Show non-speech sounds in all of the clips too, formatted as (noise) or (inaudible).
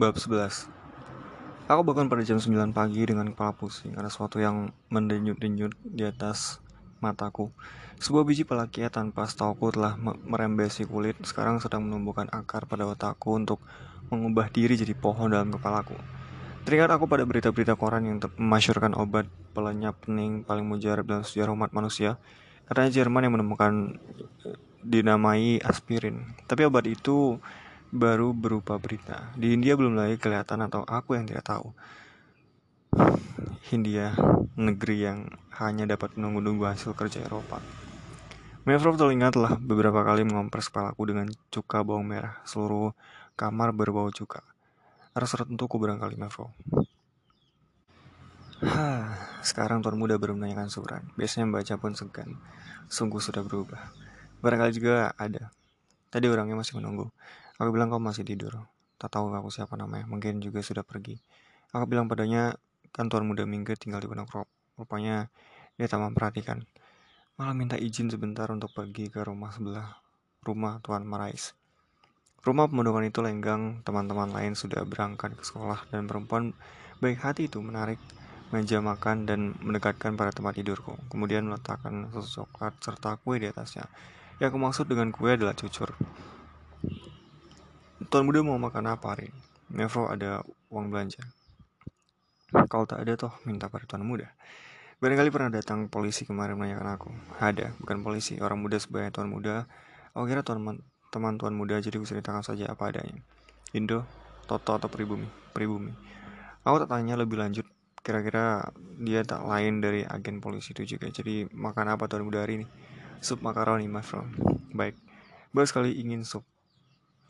Bab 11 Aku bangun pada jam 9 pagi dengan kepala pusing Ada sesuatu yang mendenyut-denyut di atas mataku. Sebuah biji pelakia tanpa setauku telah merembesi kulit Sekarang sedang menumbuhkan akar pada otakku untuk mengubah diri jadi pohon dalam kepalaku. Teringat aku pada berita-berita koran yang memasyurkan obat pelenyap pening paling mujarab dalam sejarah umat manusia Katanya Jerman yang menemukan eh, dinamai aspirin. Tapi obat itu baru berupa berita. Di India belum lagi kelihatan atau aku yang tidak tahu. India, negeri yang hanya dapat menunggu-nunggu hasil kerja Eropa. Mevrov teringatlah beberapa kali mengompres kepalaku dengan cuka bawang merah. Seluruh kamar berbau cuka. Rasa tentuku barangkali Mevrov. Hah, sekarang tuan muda baru menanyakan surat. Biasanya membaca pun segan. Sungguh sudah berubah. Barangkali juga ada. Tadi orangnya masih menunggu. Aku bilang kau masih tidur. Tak tahu aku siapa namanya. Mungkin juga sudah pergi. Aku bilang padanya, kan tuan muda minggu tinggal di Gunung Rupanya dia tak memperhatikan. Malah minta izin sebentar untuk pergi ke rumah sebelah rumah Tuan Marais. Rumah pemundukan itu lenggang, teman-teman lain sudah berangkat ke sekolah dan perempuan baik hati itu menarik meja makan dan mendekatkan pada tempat tidurku. Kemudian meletakkan susu coklat serta kue di atasnya. Yang aku maksud dengan kue adalah cucur. Tuan muda mau makan apa hari ini? Mevro ada uang belanja. Kalau tak ada toh minta pada tuan muda. Barangkali pernah datang polisi kemarin menanyakan aku. Ada, bukan polisi, orang muda sebagai tuan muda. Aku kira tuan teman tuan muda jadi ceritakan saja apa adanya. Indo, Toto atau pribumi? Pribumi. Aku tak tanya lebih lanjut. Kira-kira dia tak lain dari agen polisi itu juga. Jadi makan apa tuan muda hari ini? Sup makaroni, friend. Baik. Baru sekali ingin sup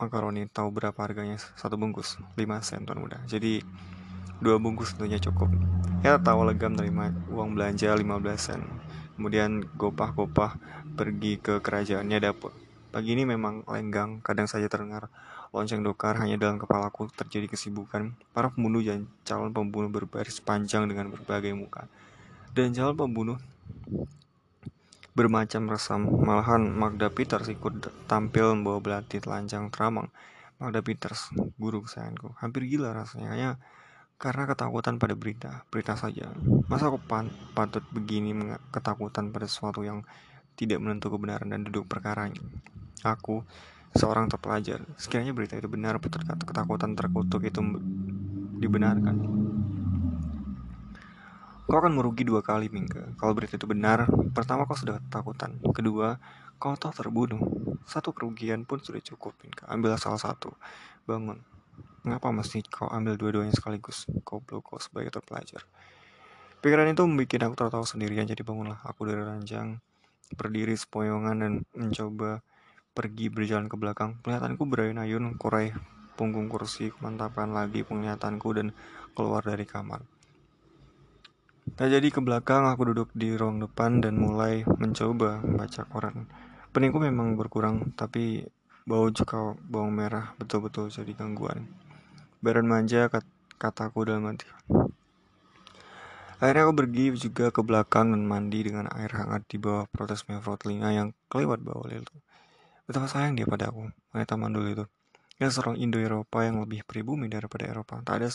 makaroni tahu berapa harganya? Satu bungkus 5 sen tuan muda. Jadi dua bungkus tentunya cukup. Ya tahu legam terima uang belanja 15 sen. Kemudian gopah-gopah pergi ke kerajaannya dapur. Pagi ini memang lenggang kadang saja terdengar lonceng dokar hanya dalam kepalaku terjadi kesibukan. Para pembunuh dan calon pembunuh berbaris panjang dengan berbagai muka. Dan calon pembunuh bermacam resam. Malahan Magda Peters ikut tampil membawa belati telanjang teramang. Magda Peters, guru kesayanganku, hampir gila rasanya. Hanya karena ketakutan pada berita, berita saja. Masa aku patut begini ketakutan pada sesuatu yang tidak menentu kebenaran dan duduk perkaranya. Aku, seorang terpelajar, sekiranya berita itu benar, ketakutan terkutuk itu dibenarkan. Kau akan merugi dua kali, Mingga. Kalau berita itu benar, pertama kau sudah ketakutan. Kedua, kau tahu terbunuh. Satu kerugian pun sudah cukup, Mingga. Ambil salah satu. Bangun. Mengapa mesti kau ambil dua-duanya sekaligus? Kau belum kau sebagai terpelajar. Pikiran itu membuat aku tertawa sendirian, jadi bangunlah aku dari ranjang, berdiri sepoyongan dan mencoba pergi berjalan ke belakang. Penglihatanku berayun-ayun, kurai punggung kursi, kemantapan lagi penglihatanku dan keluar dari kamar. Tak jadi ke belakang, aku duduk di ruang depan dan mulai mencoba membaca koran. Peningku memang berkurang, tapi bau cuka bawang merah betul-betul jadi gangguan. Badan manja kat kataku dalam hati. Akhirnya aku pergi juga ke belakang dan mandi dengan air hangat di bawah protes mevro telinga yang kelewat bawah itu. Betapa sayang dia pada aku, wanita mandul itu. Dia seorang Indo-Eropa yang lebih pribumi daripada Eropa. Tak ada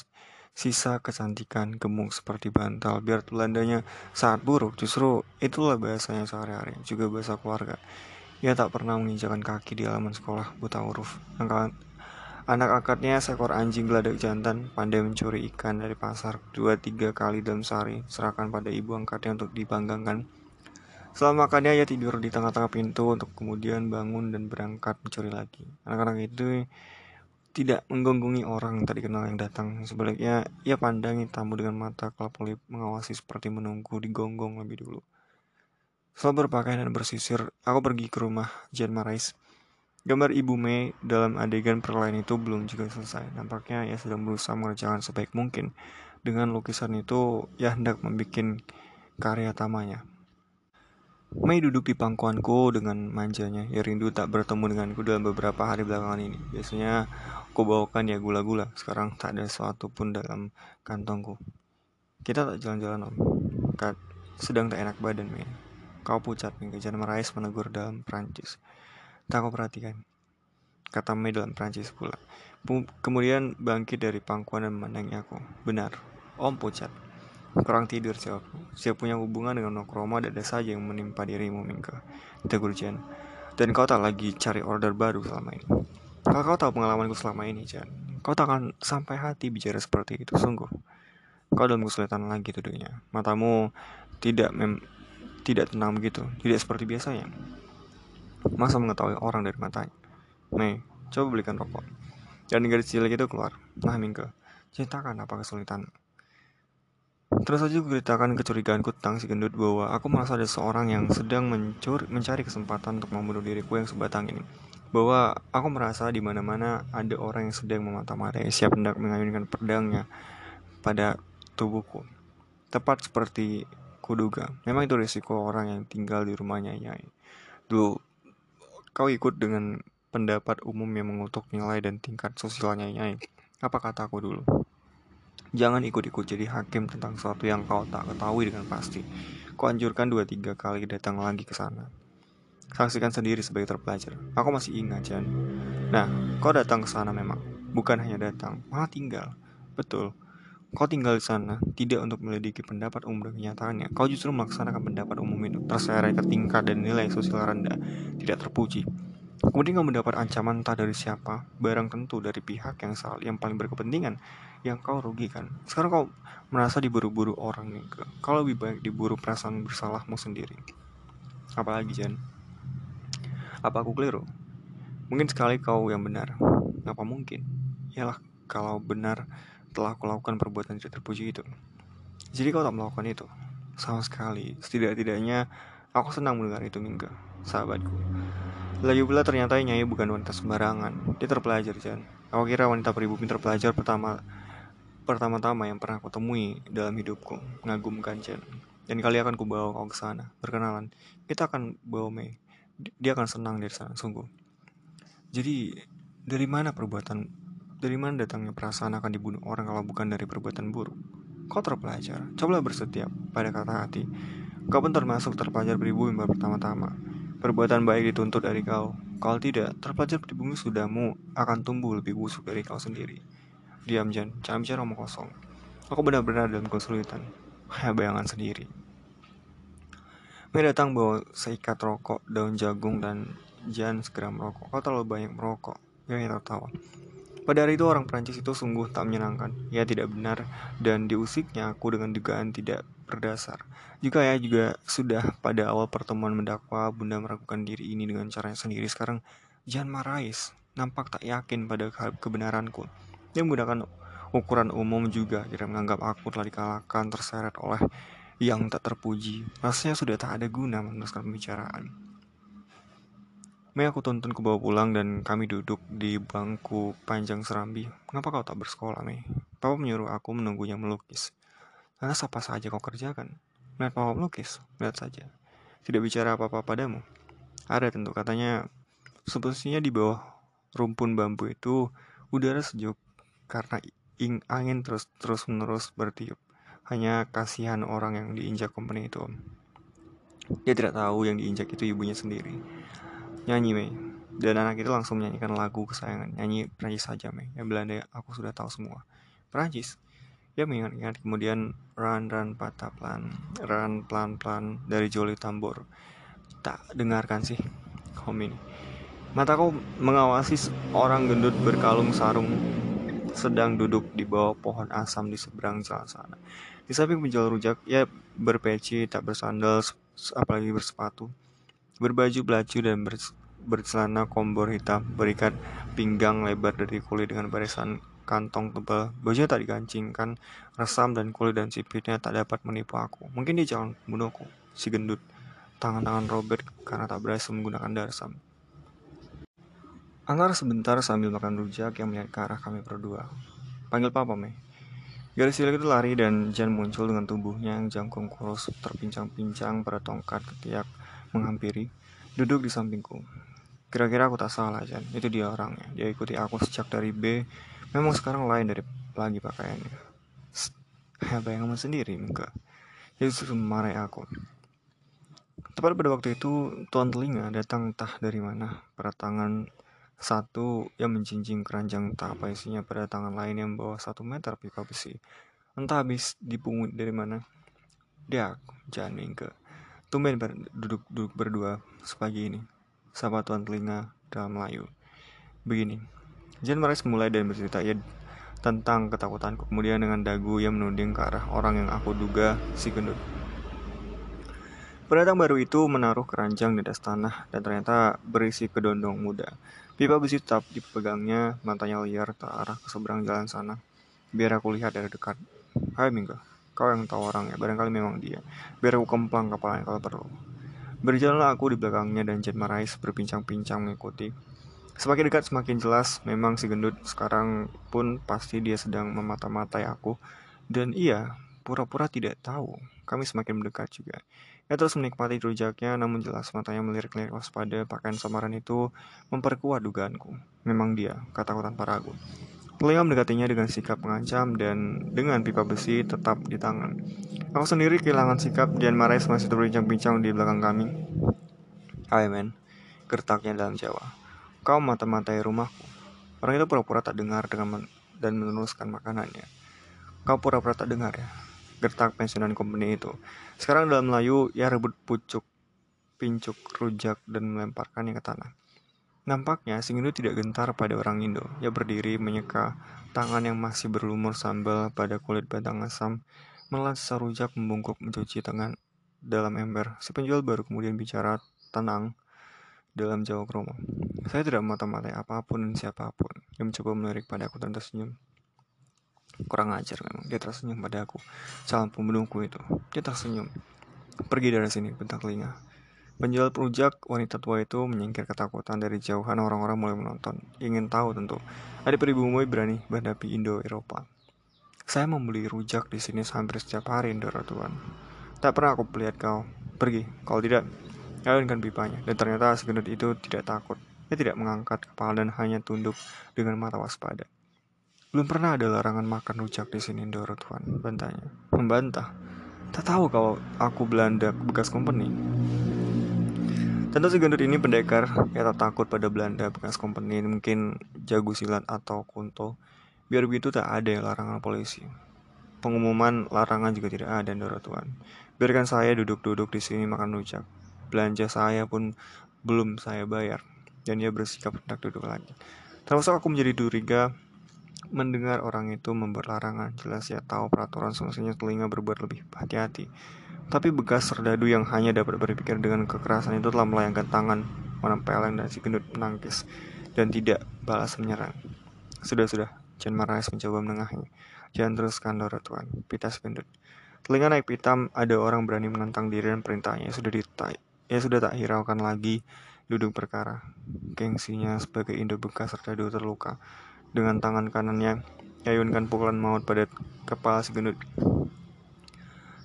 sisa kecantikan gemuk seperti bantal biar Belandanya sangat buruk. Justru itulah bahasanya sehari-hari juga bahasa keluarga. Ia tak pernah menginjakan kaki di halaman sekolah buta huruf. Anak akadnya seekor anjing geladak jantan pandai mencuri ikan dari pasar dua tiga kali dalam sehari serahkan pada ibu angkatnya untuk dipanggangkan setelah makannya ia tidur di tengah-tengah pintu untuk kemudian bangun dan berangkat mencuri lagi. Anak-anak itu tidak menggonggongi orang tadi kenal yang datang. Sebaliknya, ia pandangi tamu dengan mata kelap-kelip mengawasi seperti menunggu digonggong lebih dulu. Setelah berpakaian dan bersisir, aku pergi ke rumah Jan Marais. Gambar Ibu Mei dalam adegan perlayan itu belum juga selesai. Nampaknya ia sedang berusaha mengerjakan sebaik mungkin. Dengan lukisan itu, ia hendak membuat karya tamanya. Mei duduk di pangkuanku dengan manjanya. Ia rindu tak bertemu denganku dalam beberapa hari belakangan ini. Biasanya aku bawakan ya gula-gula. Sekarang tak ada sesuatu pun dalam kantongku. Kita tak jalan-jalan om. Kat sedang tak enak badan Mei. Kau pucat nih. Kejar Marais menegur dalam Prancis. Tak aku perhatikan. kata Mei dalam Prancis pula. Kemudian bangkit dari pangkuan dan memandangi aku. Benar, Om pucat. Kurang tidur jawabku. Siap punya hubungan dengan Nokroma ada saja yang menimpa dirimu, Mingke. Tegur Jen. Dan kau tak lagi cari order baru selama ini. Kalau kau tahu pengalamanku selama ini, Jen, kau tak akan sampai hati bicara seperti itu, sungguh. Kau dalam kesulitan lagi tudungnya. Matamu tidak mem tidak tenang begitu, tidak seperti biasanya. Masa mengetahui orang dari matanya? Mei, coba belikan rokok. Dan garis cilik itu keluar. Nah, Mingke, ceritakan apa kesulitan. Terus saja ceritakan kecurigaanku tentang si gendut bahwa aku merasa ada seorang yang sedang mencuri, mencari kesempatan untuk membunuh diriku yang sebatang ini. Bahwa aku merasa di mana-mana ada orang yang sedang memata-matai siap hendak mengayunkan pedangnya pada tubuhku. Tepat seperti kuduga. Memang itu risiko orang yang tinggal di rumahnya Nyai. Dulu, kau ikut dengan pendapat umum yang mengutuk nilai dan tingkat sosialnya Nyai. Apa kataku dulu? Jangan ikut-ikut jadi hakim tentang sesuatu yang kau tak ketahui dengan pasti. Kau anjurkan dua tiga kali datang lagi ke sana. Saksikan sendiri sebagai terpelajar. Aku masih ingat, Jan. Nah, kau datang ke sana memang. Bukan hanya datang, malah tinggal. Betul. Kau tinggal di sana, tidak untuk melidiki pendapat umum dan kenyataannya. Kau justru melaksanakan pendapat umum itu, terseret ke tingkat dan nilai sosial rendah, tidak terpuji. Kemudian kau mendapat ancaman entah dari siapa, barang tentu dari pihak yang salah, yang paling berkepentingan, yang kau rugikan. Sekarang kau merasa diburu-buru orang nih. Kau lebih baik diburu perasaan bersalahmu sendiri. Apalagi Jan? Apa aku keliru? Mungkin sekali kau yang benar. Apa mungkin? Yalah, kalau benar telah aku lakukan perbuatan tidak terpuji itu. Jadi kau tak melakukan itu. Sama sekali. Setidak-tidaknya aku senang mendengar itu Mingga, sahabatku. Lagi pula ternyata Nyai bukan wanita sembarangan. Dia terpelajar, Jan. Aku kira wanita pribumi terpelajar pertama pertama-tama yang pernah aku temui dalam hidupku, mengagumkan Chen. Dan kali akan kubawa kau ke sana, berkenalan. Kita akan bawa Mei. Dia akan senang dari sana, sungguh. Jadi, dari mana perbuatan, dari mana datangnya perasaan akan dibunuh orang kalau bukan dari perbuatan buruk? Kau terpelajar, cobalah bersetia pada kata hati. Kau pun termasuk terpelajar pribumi pertama-tama. Perbuatan baik dituntut dari kau. Kalau tidak, terpelajar pribumi sudahmu akan tumbuh lebih busuk dari kau sendiri. Diam Jan, jangan bicara omong kosong. Aku benar-benar dalam kesulitan. Hanya bayangan sendiri. Mei datang bawa seikat rokok, daun jagung, dan Jan segera merokok. Kau terlalu banyak merokok. Yang tertawa. Pada hari itu orang Prancis itu sungguh tak menyenangkan. Ya tidak benar dan diusiknya aku dengan dugaan tidak berdasar. Juga ya juga sudah pada awal pertemuan mendakwa Bunda meragukan diri ini dengan caranya sendiri. Sekarang Jan Marais nampak tak yakin pada kebenaranku. Dia menggunakan ukuran umum juga tidak menganggap aku telah dikalahkan terseret oleh yang tak terpuji. Rasanya sudah tak ada guna meneruskan pembicaraan. Mei aku tuntun ke bawah pulang dan kami duduk di bangku panjang serambi. Kenapa kau tak bersekolah, Mei? Papa menyuruh aku menunggunya melukis. Lantas apa saja kau kerjakan? Melihat papa melukis? Lihat saja. Tidak bicara apa-apa padamu? Ada tentu katanya, sebetulnya di bawah rumpun bambu itu udara sejuk karena ing angin terus terus menerus bertiup. Hanya kasihan orang yang diinjak company itu Dia tidak tahu yang diinjak itu ibunya sendiri. Nyanyi Mei. Dan anak itu langsung menyanyikan lagu kesayangan. Nyanyi Prancis saja Mei. Yang Belanda aku sudah tahu semua. Prancis. Dia mengingat-ingat kemudian run run patah pelan, run pelan pelan dari Joli Tambor. Tak dengarkan sih, home ini. Mataku mengawasi orang gendut berkalung sarung sedang duduk di bawah pohon asam di seberang jalan sana. Di samping penjual rujak, ia berpeci, tak bersandal, apalagi bersepatu. Berbaju belacu dan bercelana kombor hitam, berikat pinggang lebar dari kulit dengan barisan kantong tebal. Bajunya tak digancingkan, resam dan kulit dan sipitnya tak dapat menipu aku. Mungkin dia jangan membunuhku, si gendut. Tangan-tangan Robert karena tak berhasil menggunakan darsam. Anggar sebentar sambil makan rujak yang melihat ke arah kami berdua. Panggil papa, Mei. Garis cilik itu lari dan Jan muncul dengan tubuhnya yang jangkung kurus terpincang-pincang pada tongkat ketiak menghampiri, duduk di sampingku. Kira-kira aku tak salah, Jan. Itu dia orangnya. Dia ikuti aku sejak dari B. Memang sekarang lain dari lagi pakaiannya. Ya, bayangan sendiri, enggak. Justru memarahi aku. Tepat pada waktu itu, tuan telinga datang entah dari mana, pada tangan Satu yang menjinjing keranjang apa isinya pada tangan lain yang bawa satu meter pipa besi. Entah habis dipungut dari mana. Dia, jangan mingke. Tumben ber duduk, duduk berdua sepagi ini. Sapa tuan telinga dalam Melayu. Begini, Jan Marais mulai dan bercerita ia tentang ketakutanku. Kemudian dengan dagu ia menuding ke arah orang yang aku duga si gendut. Pendatang baru itu menaruh keranjang di atas tanah dan ternyata berisi kedondong muda. Pipa besi tetap dipegangnya, matanya liar terarah ke seberang jalan sana. Biar aku lihat dari dekat. Hai Mingga, kau yang tahu orangnya, barangkali memang dia. Biar aku kemplang kepalanya kalau perlu. Berjalanlah aku di belakangnya dan Jen Marais berbincang-bincang mengikuti. Semakin dekat semakin jelas, memang si gendut sekarang pun pasti dia sedang memata-matai aku. Dan ia pura-pura tidak tahu. Kami semakin mendekat juga. Ia terus menikmati rujaknya, namun jelas matanya melirik-lirik waspada. Pakaian samaran itu memperkuat dugaanku. Memang dia, kataku tanpa ragu. Telinga mendekatinya dengan sikap mengancam dan dengan pipa besi tetap di tangan. Aku sendiri kehilangan sikap dan Marais masih berbincang-bincang di belakang kami. Hai men, gertaknya dalam Jawa. Kau mata-matai rumahku. Orang itu pura-pura tak dengar dengan men dan meneruskan makanannya. Kau pura-pura tak dengar ya? Gertak pensiunan company itu. Sekarang dalam Melayu, ia rebut pucuk, pincuk, rujak, dan melemparkannya ke tanah. Nampaknya si Indo tidak gentar pada orang Indo. Ia berdiri menyeka tangan yang masih berlumur sambal pada kulit batang asam, menelan rujak membungkuk mencuci tangan dalam ember. Si penjual baru kemudian bicara tenang dalam jawab kromo. Saya tidak mata-matai apa pun dan siapa pun. Dia mencoba melirik padaku dan tersenyum. Kurang ajar memang. Dia tersenyum pada aku. Calon pembunuhku itu. Dia tersenyum. Pergi dari sini, bentak telinga. Penjual perujak wanita tua itu menyingkir ketakutan dari jauhan orang-orang mulai menonton. Ingin tahu tentu, ada pribumi berani berhadapi Indo-Eropa. Saya membeli rujak di sini hampir setiap hari, Indo Tuan. Tak pernah aku melihat kau. Pergi, kalau tidak, alunkan pipanya. Dan ternyata segenut itu tidak takut. Dia tidak mengangkat kepala dan hanya tunduk dengan mata waspada. Belum pernah ada larangan makan rujak di sini, Indo Tuan. Bantahnya. Membantah. Tak tahu kalau aku Belanda bekas company. Tentu si ini pendekar ya tak takut pada Belanda bekas kompeni mungkin jago silat atau kunto. Biar begitu tak ada larangan polisi. Pengumuman larangan juga tidak ada Ndoro Tuan. Biarkan saya duduk-duduk di sini makan rujak. Belanja saya pun belum saya bayar dan ia bersikap hendak duduk lagi. Termasuk aku menjadi duriga mendengar orang itu membuat larangan. Jelas ya tahu peraturan semestinya telinga berbuat lebih hati-hati. Tapi bekas serdadu yang hanya dapat berpikir dengan kekerasan itu telah melayangkan tangan menempeleng dan si gendut menangkis dan tidak balas menyerang. Sudah-sudah, Jan Marais mencoba menengahi. Jangan teruskan, Dora Tuan, pita si gendut. Telinga naik pitam, ada orang berani menentang diri dan perintahnya sudah ditai. Ya sudah tak hiraukan lagi duduk perkara. Gengsinya sebagai Indo bekas serdadu terluka. Dengan tangan kanannya, yayunkan pukulan maut pada kepala si gendut.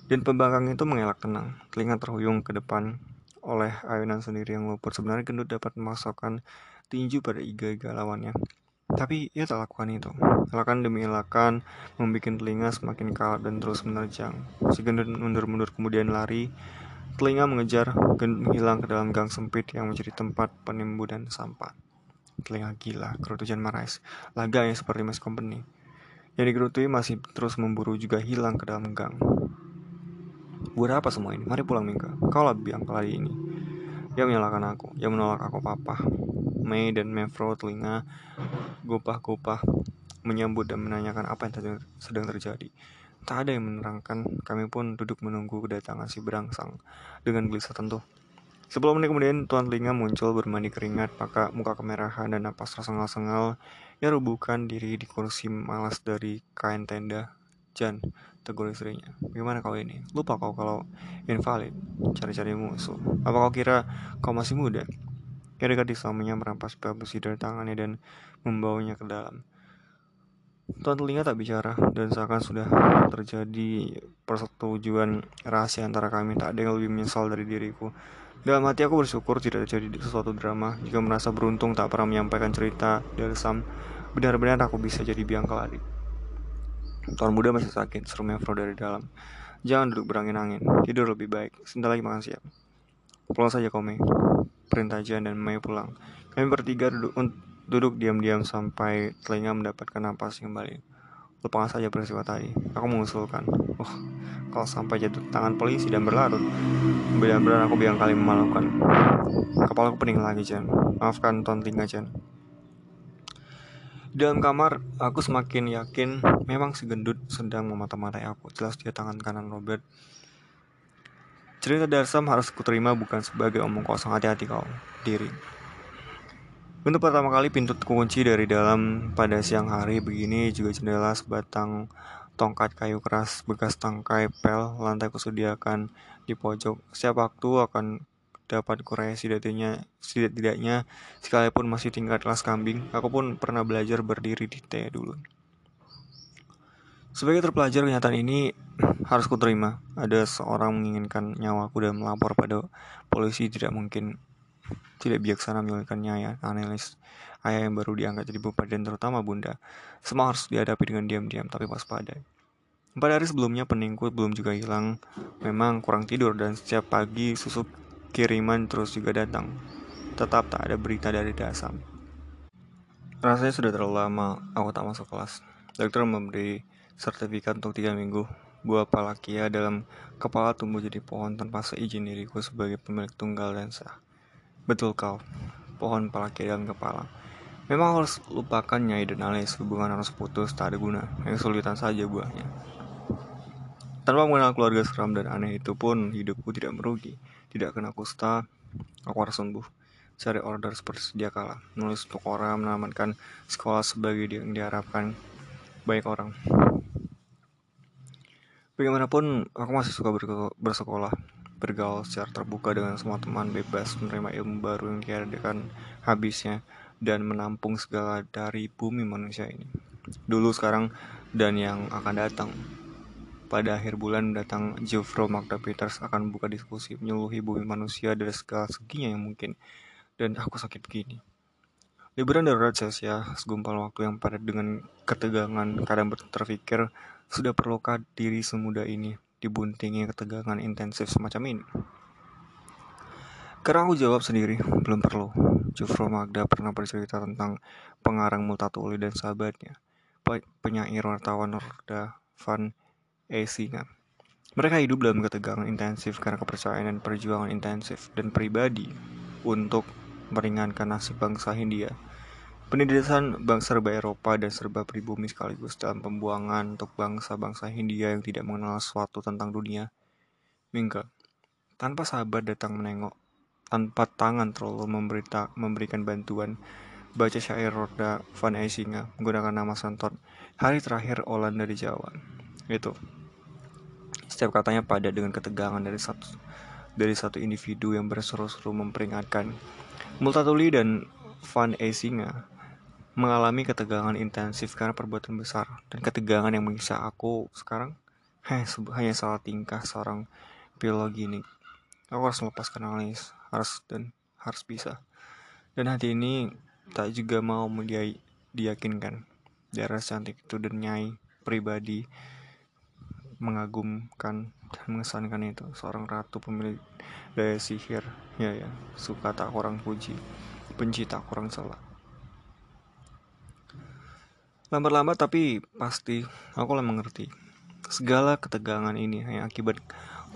Dan pembangkang itu mengelak tenang, telinga terhuyung ke depan oleh ayunan sendiri yang luput. Sebenarnya gendut dapat memasukkan tinju pada iga-iga lawannya. Tapi ia tak lakukan itu. Lakukan demi lakukan, membuat telinga semakin kalap dan terus menerjang. Si gendut mundur-mundur kemudian lari. Telinga mengejar, menghilang ke dalam gang sempit yang menjadi tempat penimbunan sampah. Telinga gila, kerutujan marais, laga yang seperti Mas Company. Yang digerutui masih terus memburu juga hilang ke dalam gang. Buat apa semua ini? Mari pulang Mingga. Kau lebih biang kali ini. Dia menyalahkan aku. Dia menolak aku papa. Mei dan Mevro telinga gopah-gopah menyambut dan menanyakan apa yang sedang terjadi. Tak ada yang menerangkan, kami pun duduk menunggu kedatangan si berangsang dengan gelisah tentu. Sepuluh menit kemudian tuan telinga muncul bermandi keringat, maka muka kemerahan dan napas tersengal-sengal. Ia rubuhkan diri di kursi malas dari kain tenda. Jan, tegur istrinya. Bagaimana kau ini? Lupa kau kalau invalid, cari-cari musuh. Apa kau kira kau masih muda? Gadis suaminya merampas besi dari tangannya dan membawanya ke dalam. Tuan telinga tak bicara dan seakan sudah terjadi persetujuan rahasia antara kami. Tak ada yang lebih menyesal dari diriku. Dalam hati aku bersyukur tidak terjadi sesuatu drama. Jika merasa beruntung tak pernah menyampaikan cerita dari Sam, benar-benar aku bisa jadi biang keladi. Tuan muda masih sakit, seru Mevro dari dalam. Jangan duduk berangin-angin, tidur lebih baik. Sebentar lagi makan siap. Pulang saja kau Mei. Perintah Jan dan Mei pulang. Kami bertiga duduk, duduk diam-diam sampai telinga mendapatkan napas kembali. Lupakan saja peristiwa tadi. Aku mengusulkan. Oh, kalau sampai jatuh tangan polisi dan berlarut, benar-benar aku bilang kali memalukan. Kepalaku pening lagi, Chen. Maafkan Ton Tinggal, Chen. Di dalam kamar, aku semakin yakin memang si gendut sedang memata-matai aku. Jelas dia tangan kanan Robert. Cerita Darsam harus kuterima bukan sebagai omong kosong hati-hati kau, diri. Untuk pertama kali pintu kunci dari dalam pada siang hari begini juga jendela sebatang tongkat kayu keras bekas tangkai pel lantai kusediakan di pojok. Setiap waktu akan dapat koreksi setidaknya setidaknya sekalipun masih tingkat kelas kambing, aku pun pernah belajar berdiri di T dulu. Sebagai terpelajar kenyataan ini harus kuterima. Ada seorang menginginkan nyawaku dan melapor pada polisi tidak mungkin tidak bijaksana menyulitkannya ya, analis ayah yang baru diangkat jadi bupati dan terutama bunda. Semua harus dihadapi dengan diam-diam tapi waspada. Empat hari sebelumnya peningkut belum juga hilang. Memang kurang tidur dan setiap pagi susu kiriman terus juga datang. Tetap tak ada berita dari Dasam. Rasanya sudah terlalu lama aku tak masuk kelas. Dokter memberi sertifikat untuk tiga minggu. Buah palakia dalam kepala tumbuh jadi pohon tanpa seizin diriku sebagai pemilik tunggal dan sah. Betul kau, pohon palaki dalam kepala. Memang harus lupakan Nyai dan Alis, hubungan harus putus, tak ada guna, kesulitan saja buahnya. Tanpa mengenal keluarga seram dan aneh itu pun, hidupku tidak merugi. Tidak kena kusta, aku harus sembuh. Cari order seperti sedia kala, nulis untuk orang, menamatkan sekolah sebagai yang diharapkan baik orang. Bagaimanapun, aku masih suka bersekolah bergaul secara terbuka dengan semua teman bebas menerima ilmu baru yang diadakan habisnya dan menampung segala dari bumi manusia ini. Dulu sekarang dan yang akan datang. Pada akhir bulan datang Geoffroy Magda Peters akan buka diskusi menyeluruhi bumi manusia dari segala seginya yang mungkin. Dan aku sakit begini. Liburan darurat ya, segumpal waktu yang padat dengan ketegangan, kadang terpikir, sudah perlukah diri semudah ini dibuntingi ketegangan intensif semacam ini? Karena aku jawab sendiri, belum perlu. Jufro Magda pernah bercerita tentang pengarang Multatuli dan sahabatnya, penyair wartawan Norda Van Esinga. Mereka hidup dalam ketegangan intensif karena kepercayaan dan perjuangan intensif dan pribadi untuk meringankan nasib bangsa Hindia Pendidikan bangsa serba Eropa dan serba pribumi sekaligus dalam pembuangan untuk bangsa-bangsa Hindia yang tidak mengenal sesuatu tentang dunia. Mingga, tanpa sahabat datang menengok, tanpa tangan terlalu memberita, memberikan bantuan, baca syair Roda Van Eisinga menggunakan nama santon, hari terakhir Olan dari Jawa. Itu. Setiap katanya padat dengan ketegangan dari satu dari satu individu yang berseru-seru memperingatkan. Multatuli dan Van Eisinga mengalami ketegangan intensif karena perbuatan besar dan ketegangan yang mengisa aku sekarang (laughs) hanya salah tingkah seorang gini aku harus melepaskan analis harus dan harus bisa. Dan hati ini tak juga mau dia diyakinkan. Daerah cantik itu dan nyai pribadi mengagumkan dan mengesankan itu. Seorang ratu pemilik daya sihir ya ya suka tak kurang puji benci tak kurang salah Lambat-lambat tapi pasti aku lah mengerti. Segala ketegangan ini hanya akibat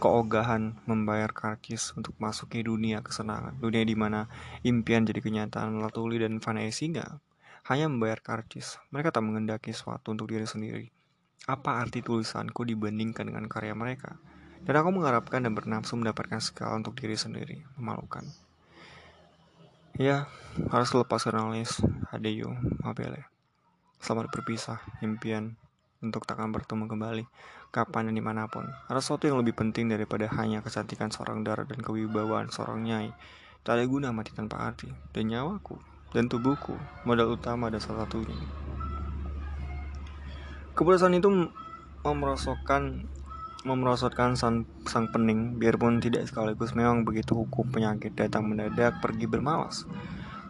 keogahan membayar karcis untuk masuk ke dunia kesenangan. Dunia di mana impian jadi kenyataan Latuli dan Vanessa nggak hanya membayar karcis. Mereka tak mengendaki sesuatu untuk diri sendiri. Apa arti tulisanku dibandingkan dengan karya mereka? Dan aku mengharapkan dan bernafsu mendapatkan segala untuk diri sendiri. Memalukan. Ya, harus lepaskan alis. Adeyo, mabele. Selamat berpisah, impian untuk takkan bertemu kembali, kapan dan di mana pun. Ada sesuatu yang lebih penting daripada hanya kecantikan seorang darah dan kewibawaan seorang nyai. Tak ada guna mati tanpa arti, dan nyawaku, dan tubuhku, modal utama dan salah satunya. Keputusan itu memerosotkan memerosotkan sang, sang pening, biarpun tidak sekaligus memang begitu hukum penyakit datang mendadak pergi bermalas.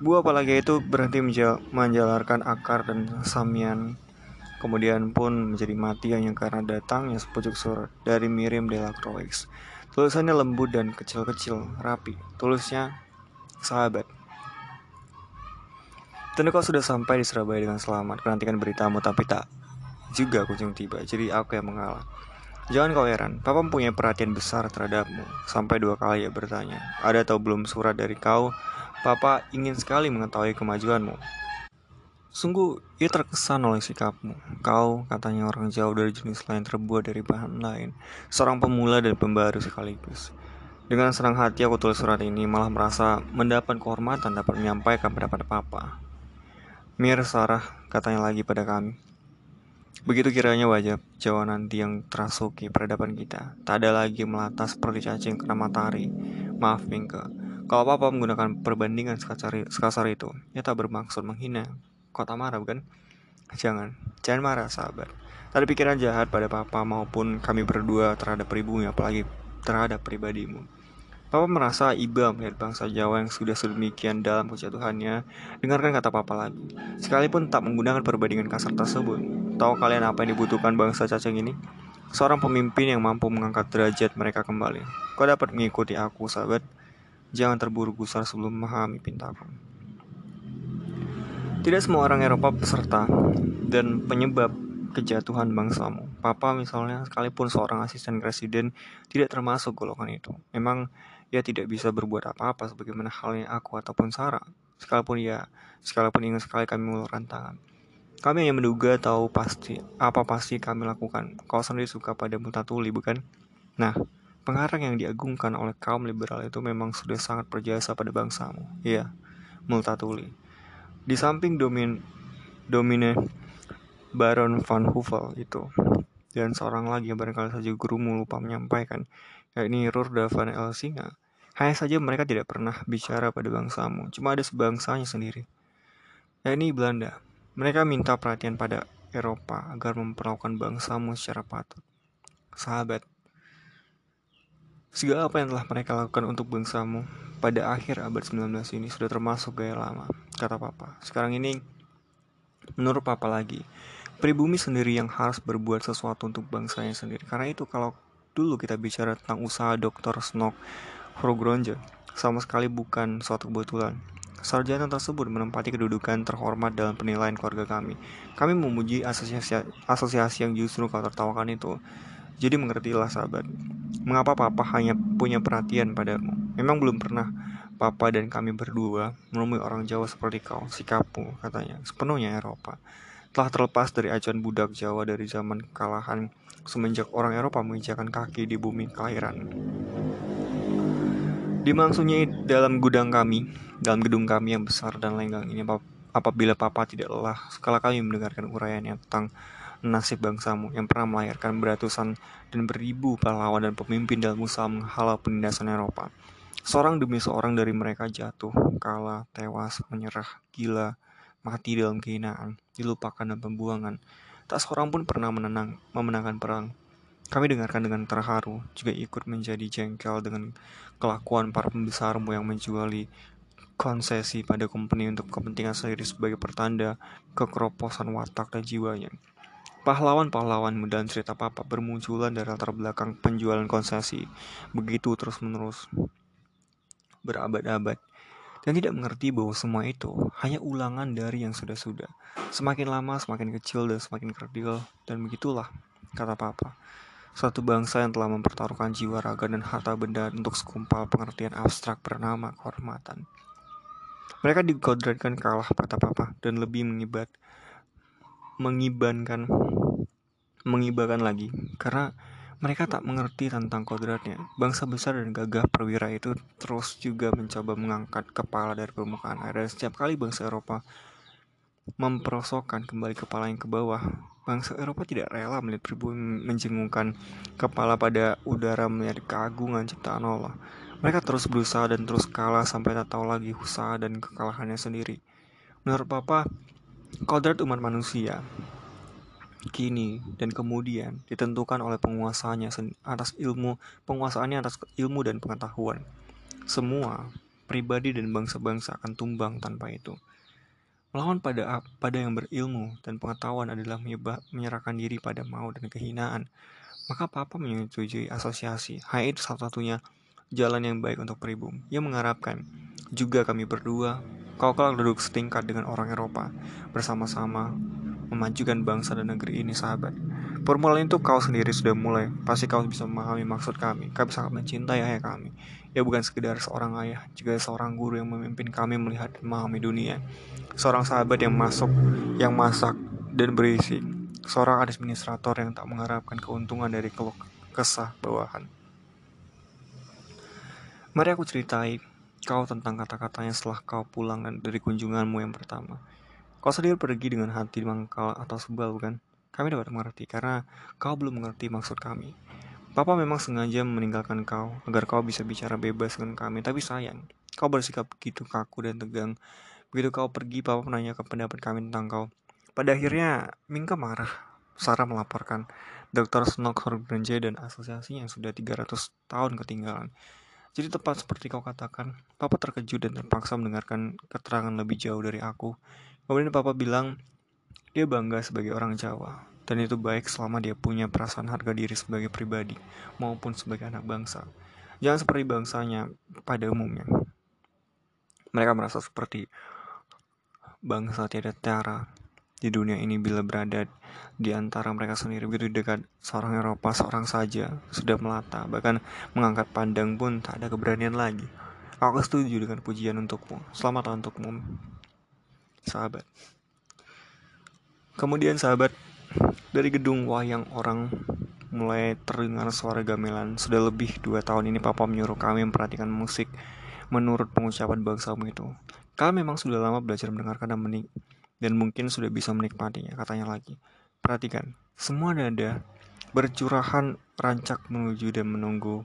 Buah apalagi itu berhenti menjalarkan akar dan samian Kemudian pun menjadi mati hanya karena datangnya sepucuk surat dari Miriam Delacroix. Tulisannya lembut dan kecil-kecil, rapi. Tulisnya, sahabat. Tentu kau sudah sampai di Surabaya dengan selamat. Menantikan beritamu, tapi tak juga kunjung tiba. Jadi aku yang mengalah. Jangan kau heran, Papa mempunyai perhatian besar terhadapmu. Sampai dua kali ia bertanya, ada atau belum surat dari kau? Papa ingin sekali mengetahui kemajuanmu. Sungguh, ia terkesan oleh sikapmu. Kau, katanya orang jauh dari jenis lain terbuat dari bahan lain. Seorang pemula dan pembaru sekaligus. Dengan senang hati aku tulis surat ini, malah merasa mendapat kehormatan dapat menyampaikan pendapat Papa. Mir Sarah katanya lagi pada kami. Begitu kiranya wajah Jawa nanti yang terasuki peradaban kita. Tak ada lagi melata seperti cacing kena matahari. Maaf Mingke. Kalau papa menggunakan perbandingan sekasar itu, ya tak bermaksud menghina. Kota marah bukan? Jangan, jangan marah sahabat. Tak pikiran jahat pada papa maupun kami berdua terhadap pribumi apalagi terhadap pribadimu. Papa merasa iba melihat bangsa Jawa yang sudah sedemikian dalam kejatuhannya. Dengarkan kata Papa lagi. Sekalipun tak menggunakan perbandingan kasar tersebut. Tahu kalian apa yang dibutuhkan bangsa cacing ini? Seorang pemimpin yang mampu mengangkat derajat mereka kembali. Kau dapat mengikuti aku, sahabat. Jangan terburu gusar sebelum memahami pintaku. Tidak semua orang Eropa peserta dan penyebab kejatuhan bangsamu. Papa misalnya, sekalipun seorang asisten presiden, tidak termasuk golongan itu. Memang ia tidak bisa berbuat apa-apa sebagaimana halnya aku ataupun Sarah. Sekalipun ya, sekalipun ingin sekali kami mengulurkan tangan. Kami hanya menduga tahu pasti apa pasti kami lakukan. Kau sendiri suka pada Multatuli, bukan? Nah, pengarang yang diagungkan oleh kaum liberal itu memang sudah sangat berjasa pada bangsamu. Iya, Multatuli. Di samping domin domine Baron van Hoovel itu dan seorang lagi yang barangkali saja gurumu lupa menyampaikan yakni Rurda van Elsinga. Hanya saja mereka tidak pernah bicara pada bangsamu, cuma ada sebangsanya sendiri. Yakni Belanda. Mereka minta perhatian pada Eropa agar memperlakukan bangsamu secara patut. Sahabat, segala apa yang telah mereka lakukan untuk bangsamu pada akhir abad 19 ini sudah termasuk gaya lama, kata Papa. Sekarang ini, menurut Papa lagi, pribumi sendiri yang harus berbuat sesuatu untuk bangsanya sendiri. Karena itu kalau dulu kita bicara tentang usaha Dr. Snock Frogronje sama sekali bukan suatu kebetulan. Sarjana tersebut menempati kedudukan terhormat dalam penilaian keluarga kami. Kami memuji asosiasi, asosiasi yang justru kau tertawakan itu. Jadi mengertilah sahabat, mengapa papa hanya punya perhatian padamu. Memang belum pernah papa dan kami berdua menemui orang Jawa seperti kau, sikapmu, katanya, sepenuhnya Eropa telah terlepas dari ajaran budak Jawa dari zaman kekalahan semenjak orang Eropa menginjakan kaki di bumi kelahiran. Dimaksudnya dalam gudang kami, dalam gedung kami yang besar dan lenggang ini apabila papa tidak lelah sekala kali mendengarkan uraiannya tentang nasib bangsamu yang pernah melahirkan beratusan dan beribu pahlawan dan pemimpin dalam usaha menghalau penindasan Eropa. Seorang demi seorang dari mereka jatuh, kalah, tewas, menyerah, gila, mati dalam kehinaan, dilupakan dan pembuangan. Tak seorang pun pernah menenang, memenangkan perang. Kami dengarkan dengan terharu, juga ikut menjadi jengkel dengan kelakuan para pembesarmu yang menjuali konsesi pada company untuk kepentingan sendiri sebagai pertanda kekeroposan watak dan jiwanya. Pahlawan-pahlawan dan cerita papa bermunculan dari latar belakang penjualan konsesi, begitu terus-menerus berabad-abad dan tidak mengerti bahwa semua itu hanya ulangan dari yang sudah-sudah. Semakin lama semakin kecil dan semakin kerdil dan begitulah kata papa. Satu bangsa yang telah mempertaruhkan jiwa raga dan harta benda untuk sekumpal pengertian abstrak bernama kehormatan. Mereka dikodratkan kalah kata papa dan lebih mengibat mengibankan mengibarkan lagi karena mereka tak mengerti tentang kodratnya. Bangsa besar dan gagah perwira itu terus juga mencoba mengangkat kepala dari permukaan air. Dan setiap kali bangsa Eropa memperosokkan kembali kepala yang ke bawah, bangsa Eropa tidak rela melihat pribumi menjengungkan kepala pada udara melihat keagungan ciptaan Allah. Mereka terus berusaha dan terus kalah sampai tak tahu lagi usaha dan kekalahannya sendiri. Menurut Papa, kodrat umat manusia kini dan kemudian ditentukan oleh penguasanya atas ilmu penguasaannya atas ilmu dan pengetahuan. Semua pribadi dan bangsa-bangsa akan tumbang tanpa itu. Melawan pada pada yang berilmu dan pengetahuan adalah menyerahkan diri pada mau dan kehinaan. Maka Papa menyetujui asosiasi. Hai itu satu-satunya jalan yang baik untuk pribum. Ia mengharapkan juga kami berdua Kau kelak duduk setingkat dengan orang Eropa, bersama-sama memajukan bangsa dan negeri ini, sahabat. Permulaan itu kau sendiri sudah mulai. Pasti kau bisa memahami maksud kami. Kami sangat mencintai ayah kami. Ia bukan sekedar seorang ayah, juga seorang guru yang memimpin kami melihat dan memahami dunia. Seorang sahabat yang masuk, yang masak, dan berisi. Seorang administrator yang tak mengharapkan keuntungan dari keluh kesah bawahan. Mari aku ceritai kau tentang kata-katanya setelah kau pulang dari kunjunganmu yang pertama. Kau sendiri pergi dengan hati mangkal atau sebal, bukan? Kami dapat mengerti karena kau belum mengerti maksud kami. Papa memang sengaja meninggalkan kau agar kau bisa bicara bebas dengan kami, tapi sayang, kau bersikap begitu kaku dan tegang. Begitu kau pergi, Papa menanyakan pendapat kami tentang kau. Pada akhirnya, Mingka marah. Sarah melaporkan Dr. Snock Horgrenje dan asosiasinya yang sudah 300 tahun ketinggalan. Jadi tepat seperti kau katakan, Papa terkejut dan terpaksa mendengarkan keterangan lebih jauh dari aku. Kemudian Papa bilang, dia bangga sebagai orang Jawa, dan itu baik selama dia punya perasaan harga diri sebagai pribadi maupun sebagai anak bangsa. Jangan seperti bangsanya pada umumnya. Mereka merasa seperti bangsa tiada tara di dunia ini bila berada di antara mereka sendiri. Begitu dekat seorang Eropa seorang saja sudah melata. Bahkan mengangkat pandang pun tak ada keberanian lagi. Aku setuju dengan pujian untukmu. Selamat untukmu sahabat Kemudian sahabat, dari gedung wayang orang mulai terdengar suara gamelan. Sudah lebih dua tahun ini papa menyuruh kami memperhatikan musik menurut pengucapan bangsamu itu. Kami memang sudah lama belajar mendengarkan dan menik dan mungkin sudah bisa menikmatinya, katanya lagi. Perhatikan, semua nada bercurahan rancak menuju dan menunggu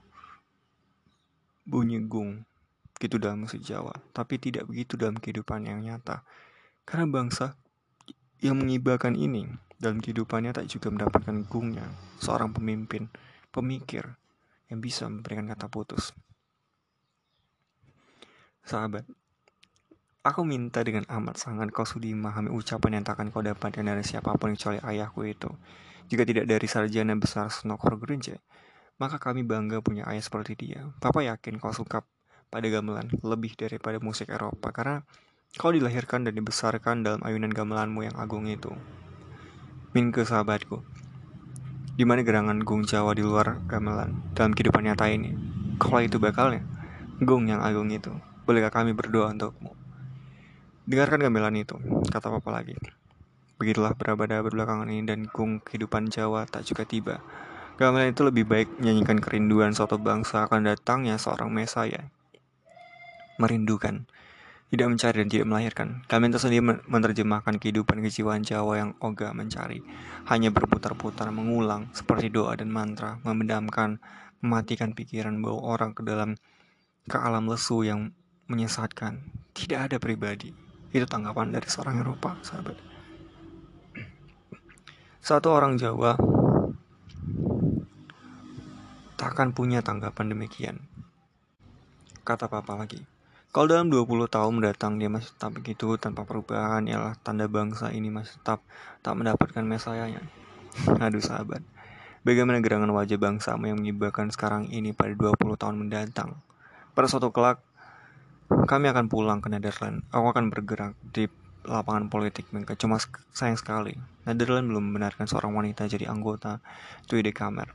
bunyi gung gitu dalam musik Jawa, tapi tidak begitu dalam kehidupan yang nyata. Karena bangsa yang mengibarkan ini dalam kehidupannya tak juga mendapatkan gungnya seorang pemimpin, pemikir yang bisa memberikan kata putus. Sahabat, aku minta dengan amat sangat kau sudi memahami ucapan yang takkan kau dapatkan dari siapa pun kecuali ayahku itu. Jika tidak dari sarjana besar Snokor Gerinja, maka kami bangga punya ayah seperti dia. Papa yakin kau suka pada gamelan lebih daripada musik Eropa karena Kau dilahirkan dan dibesarkan dalam ayunan gamelanmu yang agung itu. Minke sahabatku, di mana gerangan gung Jawa di luar gamelan dalam kehidupan nyata ini? Kalau itu bakalnya, gung yang agung itu, bolehkah kami berdoa untukmu? Dengarkan gamelan itu, kata papa lagi. Begitulah berabada berbelakangan ini dan gung kehidupan Jawa tak juga tiba. Gamelan itu lebih baik menyanyikan kerinduan suatu bangsa akan datangnya seorang mesaya. Merindukan tidak mencari dan tidak melahirkan. Kami tersendiri menerjemahkan kehidupan kejiwaan Jawa yang ogah mencari, hanya berputar-putar mengulang seperti doa dan mantra, memendamkan, mematikan pikiran bawa orang ke dalam ke alam lesu yang menyesatkan. Tidak ada pribadi. Itu tanggapan dari seorang Eropa, sahabat. Satu orang Jawa takkan punya tanggapan demikian. Kata papa lagi. Kalau dalam 20 tahun mendatang dia masih tetap begitu tanpa perubahan, ialah tanda bangsa ini masih tetap tak mendapatkan mesayanya. (laughs) Aduh sahabat, bagaimana gerangan wajah bangsamu yang menyebabkan sekarang ini pada 20 tahun mendatang? Pada suatu kelak, kami akan pulang ke Netherlands. Aku akan bergerak di lapangan politik mereka. Cuma sayang sekali, Netherlands belum membenarkan seorang wanita jadi anggota Tweede Kamer.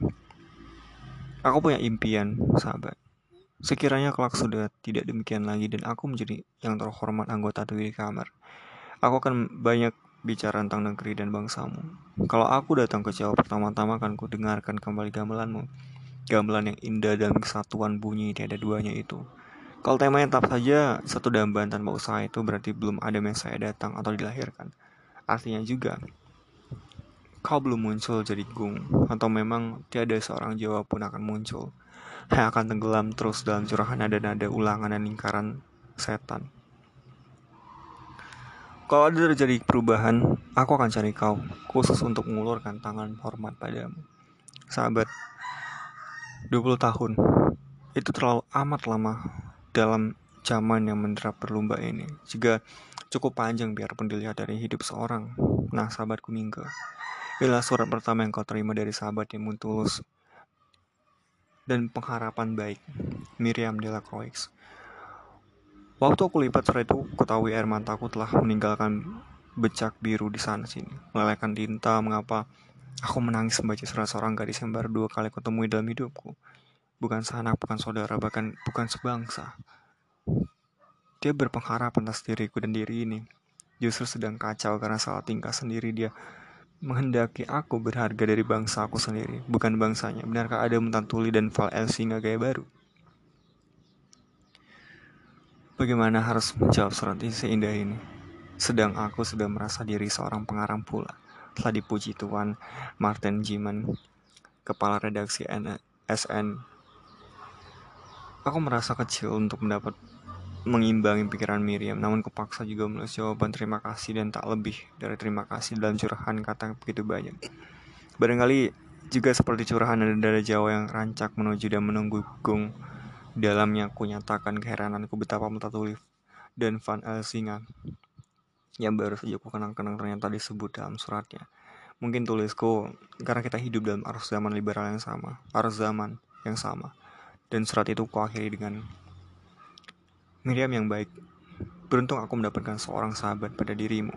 Aku punya impian, sahabat Sekiranya kelak sudah tidak demikian lagi dan aku menjadi yang terhormat anggota di kamar, aku akan banyak bicara tentang negeri dan bangsamu. Kalau aku datang ke Jawa pertama-tama akan ku dengarkan kembali gamelanmu. Gamelan yang indah dan kesatuan bunyi tiada duanya itu. Kalau temanya tetap saja satu dambaan tanpa usaha itu berarti belum ada yang saya datang atau dilahirkan. Artinya juga, kau belum muncul jadi gung, atau memang tiada seorang Jawa pun akan muncul yang akan tenggelam terus dalam curahan nada-nada ulangan dan lingkaran setan. Kalau ada terjadi perubahan, aku akan cari kau, khusus untuk mengulurkan tangan hormat padamu. Sahabat, 20 tahun, itu terlalu amat lama dalam zaman yang menderap berlumba ini. Juga cukup panjang biarpun dilihat dari hidup seorang. Nah, sahabatku Mingke, inilah surat pertama yang kau terima dari sahabat yang tulus dan pengharapan baik. Miriam Delacroix. Waktu aku lipat surat itu, ketahui air mataku telah meninggalkan becak biru di sana sini, melelehkan tinta. Mengapa aku menangis membaca surat seorang gadis yang baru dua kali kutemui dalam hidupku? Bukan sanak, bukan saudara, bahkan bukan sebangsa. Dia berpengharap atas diriku dan diri ini. Justru sedang kacau karena salah tingkah sendiri dia menghendaki aku berharga dari bangsa aku sendiri, bukan bangsanya. Benarkah ada Tuli dan Val Elsinga gaya baru? Bagaimana harus menjawab surat ini seindah ini? Sedang aku sudah merasa diri seorang pengarang pula. Telah dipuji Tuan Martin Jiman, kepala redaksi SN Aku merasa kecil untuk mendapat mengimbangi pikiran Miriam, namun kepaksa juga menulis jawaban terima kasih dan tak lebih dari terima kasih dalam curahan kata begitu banyak. Barangkali juga seperti curahan dari Jawa yang rancak menuju dan menunggu gung dalamnya aku nyatakan keherananku betapa Multatuli dan Van Elsinga yang baru saja aku kenang-kenang ternyata disebut dalam suratnya. Mungkin tulisku karena kita hidup dalam arus zaman liberal yang sama, arus zaman yang sama. Dan surat itu kuakhiri dengan Miriam yang baik. Beruntung aku mendapatkan seorang sahabat pada dirimu.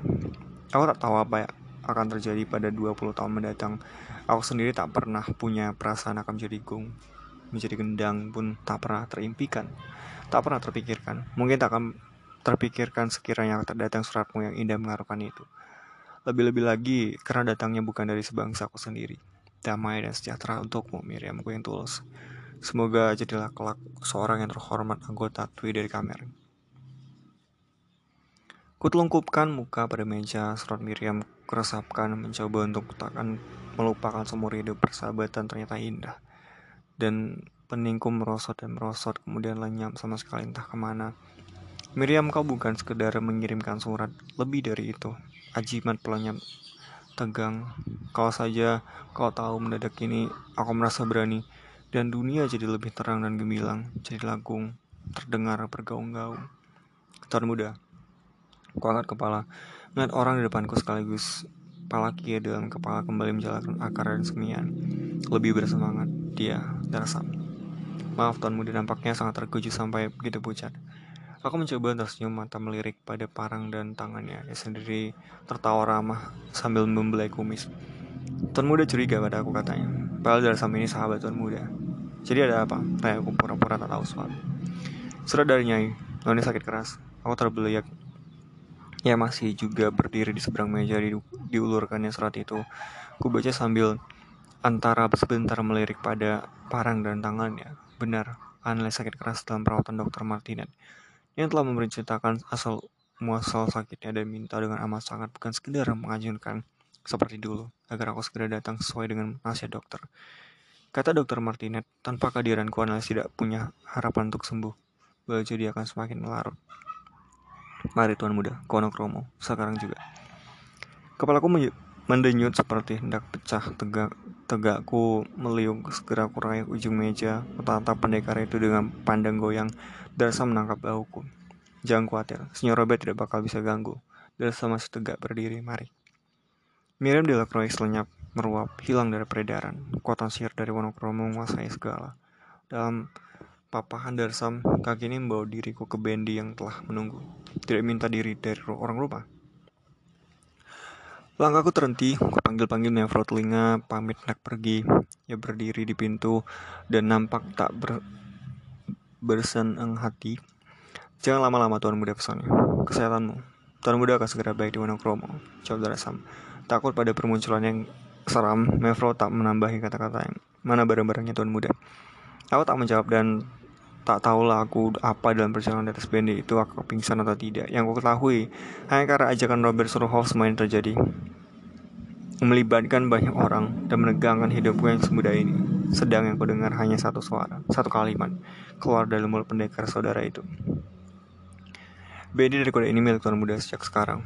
Aku tak tahu apa yang akan terjadi pada 20 tahun mendatang. Aku sendiri tak pernah punya perasaan akan menjadi gung. Menjadi gendang pun tak pernah terimpikan. Tak pernah terpikirkan. Mungkin tak akan terpikirkan sekiranya terdatang suratmu yang indah mengharukan itu. Lebih-lebih lagi karena datangnya bukan dari sebangsa aku sendiri. Damai dan sejahtera untukmu, Miriamku yang tulus. Semoga jadilah kelak seorang yang terhormat anggota Twi dari kamera. Kutelungkupkan muka pada meja, surat Miriam keresapkan, mencoba untuk takkan melupakan seumur hidup persahabatan ternyata indah. Dan peningku merosot dan merosot, kemudian lenyap sama sekali entah ke mana. Miriam kau bukan sekedar mengirimkan surat, lebih dari itu. Ajimat pelenyap tegang. Kalau saja kau tahu mendadak ini, aku merasa berani dan dunia jadi lebih terang dan gemilang, jadi lagung, terdengar bergaung-gaung. Tuan muda, aku angkat kepala, melihat orang di depanku sekaligus kepala kiri dalam kepala kembali menjalankan akar dan semian. Lebih bersemangat, dia tersam. Maaf Tuan Muda nampaknya sangat terkejut sampai begitu pucat. Aku mencoba tersenyum mata melirik pada parang dan tangannya. Dia sendiri tertawa ramah sambil membelai kumis. Tuan Muda curiga pada aku katanya. Padahal Darsam ini sahabat Tuan Muda. Jadi ada apa? Kayak aku pura-pura tak tahu sesuatu. Surat dari Nyai. Noni sakit keras. Aku terbeliak. Ya masih juga berdiri di seberang meja di, diulurkannya surat itu. Ku baca sambil antara sebentar melirik pada parang dan tangannya. Benar, Anle sakit keras dalam perawatan dokter Martinet yang telah memberitakan asal muasal sakitnya dan minta dengan amat sangat bukan sekedar mengajukan seperti dulu agar aku segera datang sesuai dengan nasihat dokter. Kata dokter Martinet, tanpa kehadiranku analis tidak punya harapan untuk sembuh. Baju dia akan semakin melarut. Mari tuan muda, kono kromo, sekarang juga. Kepalaku mendenyut seperti hendak pecah tegak tegakku meliung segera kurai ujung meja tatap pendekar itu dengan pandang goyang Darsa menangkap bahuku jangan khawatir Senyor Robert tidak bakal bisa ganggu Darsa masih tegak berdiri mari Miriam Delacroix lenyap meruap, hilang dari peredaran. Kekuatan sihir dari Wonokromo menguasai segala. Dalam papahan Darsam, kaki ini membawa diriku ke Bendi yang telah menunggu. Tidak minta diri dari orang rumah. Langkahku terhenti, aku panggil-panggil Mevro telinga, pamit nak pergi. Ia berdiri di pintu dan nampak tak ber bersenang hati. Jangan lama-lama Tuan Muda pesannya. Kesehatanmu. Tuan Muda akan segera baik di Wonokromo. Jawab Darsam. Takut pada permunculan yang seram, Mevro tak menambahi kata-kata yang mana barang-barangnya tuan muda. Aku tak menjawab dan tak tahulah aku apa dalam perjalanan di atas bendi itu aku pingsan atau tidak. Yang aku ketahui hanya karena ajakan Robert Surhoff semua terjadi. Melibatkan banyak orang dan menegangkan hidupku yang semudah ini. Sedang yang kudengar hanya satu suara, satu kalimat keluar dari mulut pendekar saudara itu. Bendi dari kode ini milik tuan muda sejak sekarang.